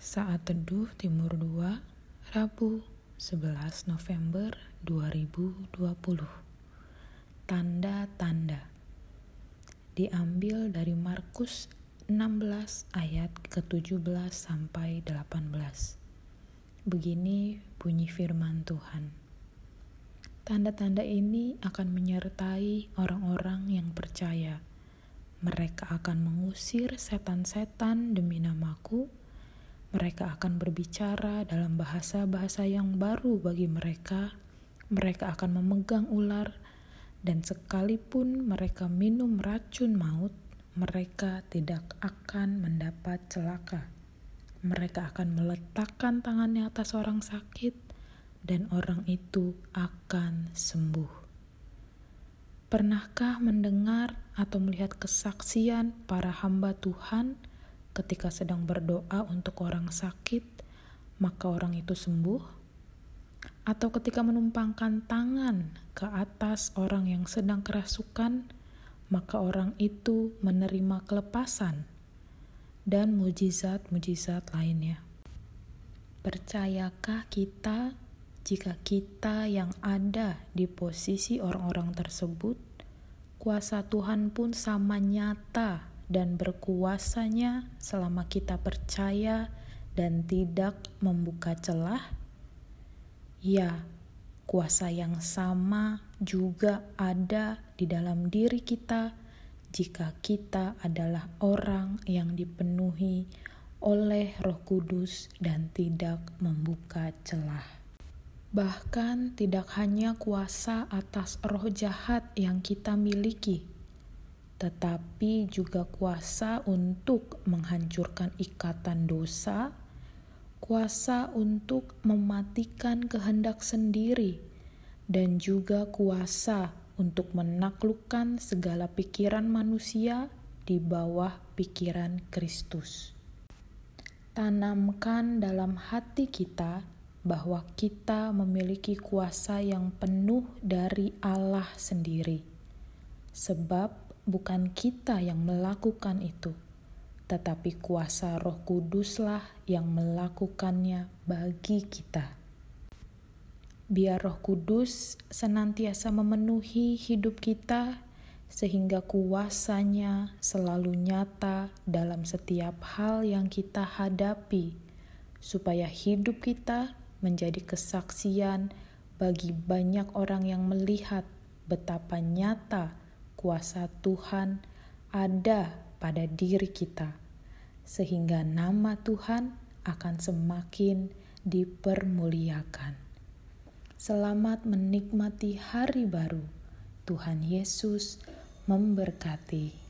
Saat Teduh Timur 2, Rabu 11 November 2020. Tanda-tanda diambil dari Markus 16 ayat ke-17 sampai 18. Begini bunyi firman Tuhan. Tanda-tanda ini akan menyertai orang-orang yang percaya. Mereka akan mengusir setan-setan demi namaku mereka akan berbicara dalam bahasa-bahasa yang baru bagi mereka. Mereka akan memegang ular, dan sekalipun mereka minum racun maut, mereka tidak akan mendapat celaka. Mereka akan meletakkan tangannya atas orang sakit, dan orang itu akan sembuh. Pernahkah mendengar atau melihat kesaksian para hamba Tuhan? Ketika sedang berdoa untuk orang sakit, maka orang itu sembuh, atau ketika menumpangkan tangan ke atas orang yang sedang kerasukan, maka orang itu menerima kelepasan dan mujizat-mujizat lainnya. Percayakah kita jika kita yang ada di posisi orang-orang tersebut, kuasa Tuhan pun sama nyata dan berkuasanya selama kita percaya dan tidak membuka celah? Ya, kuasa yang sama juga ada di dalam diri kita jika kita adalah orang yang dipenuhi oleh Roh Kudus dan tidak membuka celah. Bahkan, tidak hanya kuasa atas roh jahat yang kita miliki tetapi juga kuasa untuk menghancurkan ikatan dosa, kuasa untuk mematikan kehendak sendiri, dan juga kuasa untuk menaklukkan segala pikiran manusia di bawah pikiran Kristus. Tanamkan dalam hati kita bahwa kita memiliki kuasa yang penuh dari Allah sendiri, sebab bukan kita yang melakukan itu, tetapi kuasa Roh Kuduslah yang melakukannya bagi kita. Biar Roh Kudus senantiasa memenuhi hidup kita, sehingga kuasanya selalu nyata dalam setiap hal yang kita hadapi, supaya hidup kita menjadi kesaksian bagi banyak orang yang melihat betapa nyata kuasa Tuhan ada pada diri kita, sehingga nama Tuhan akan semakin dipermuliakan. Selamat menikmati hari baru. Tuhan Yesus memberkati.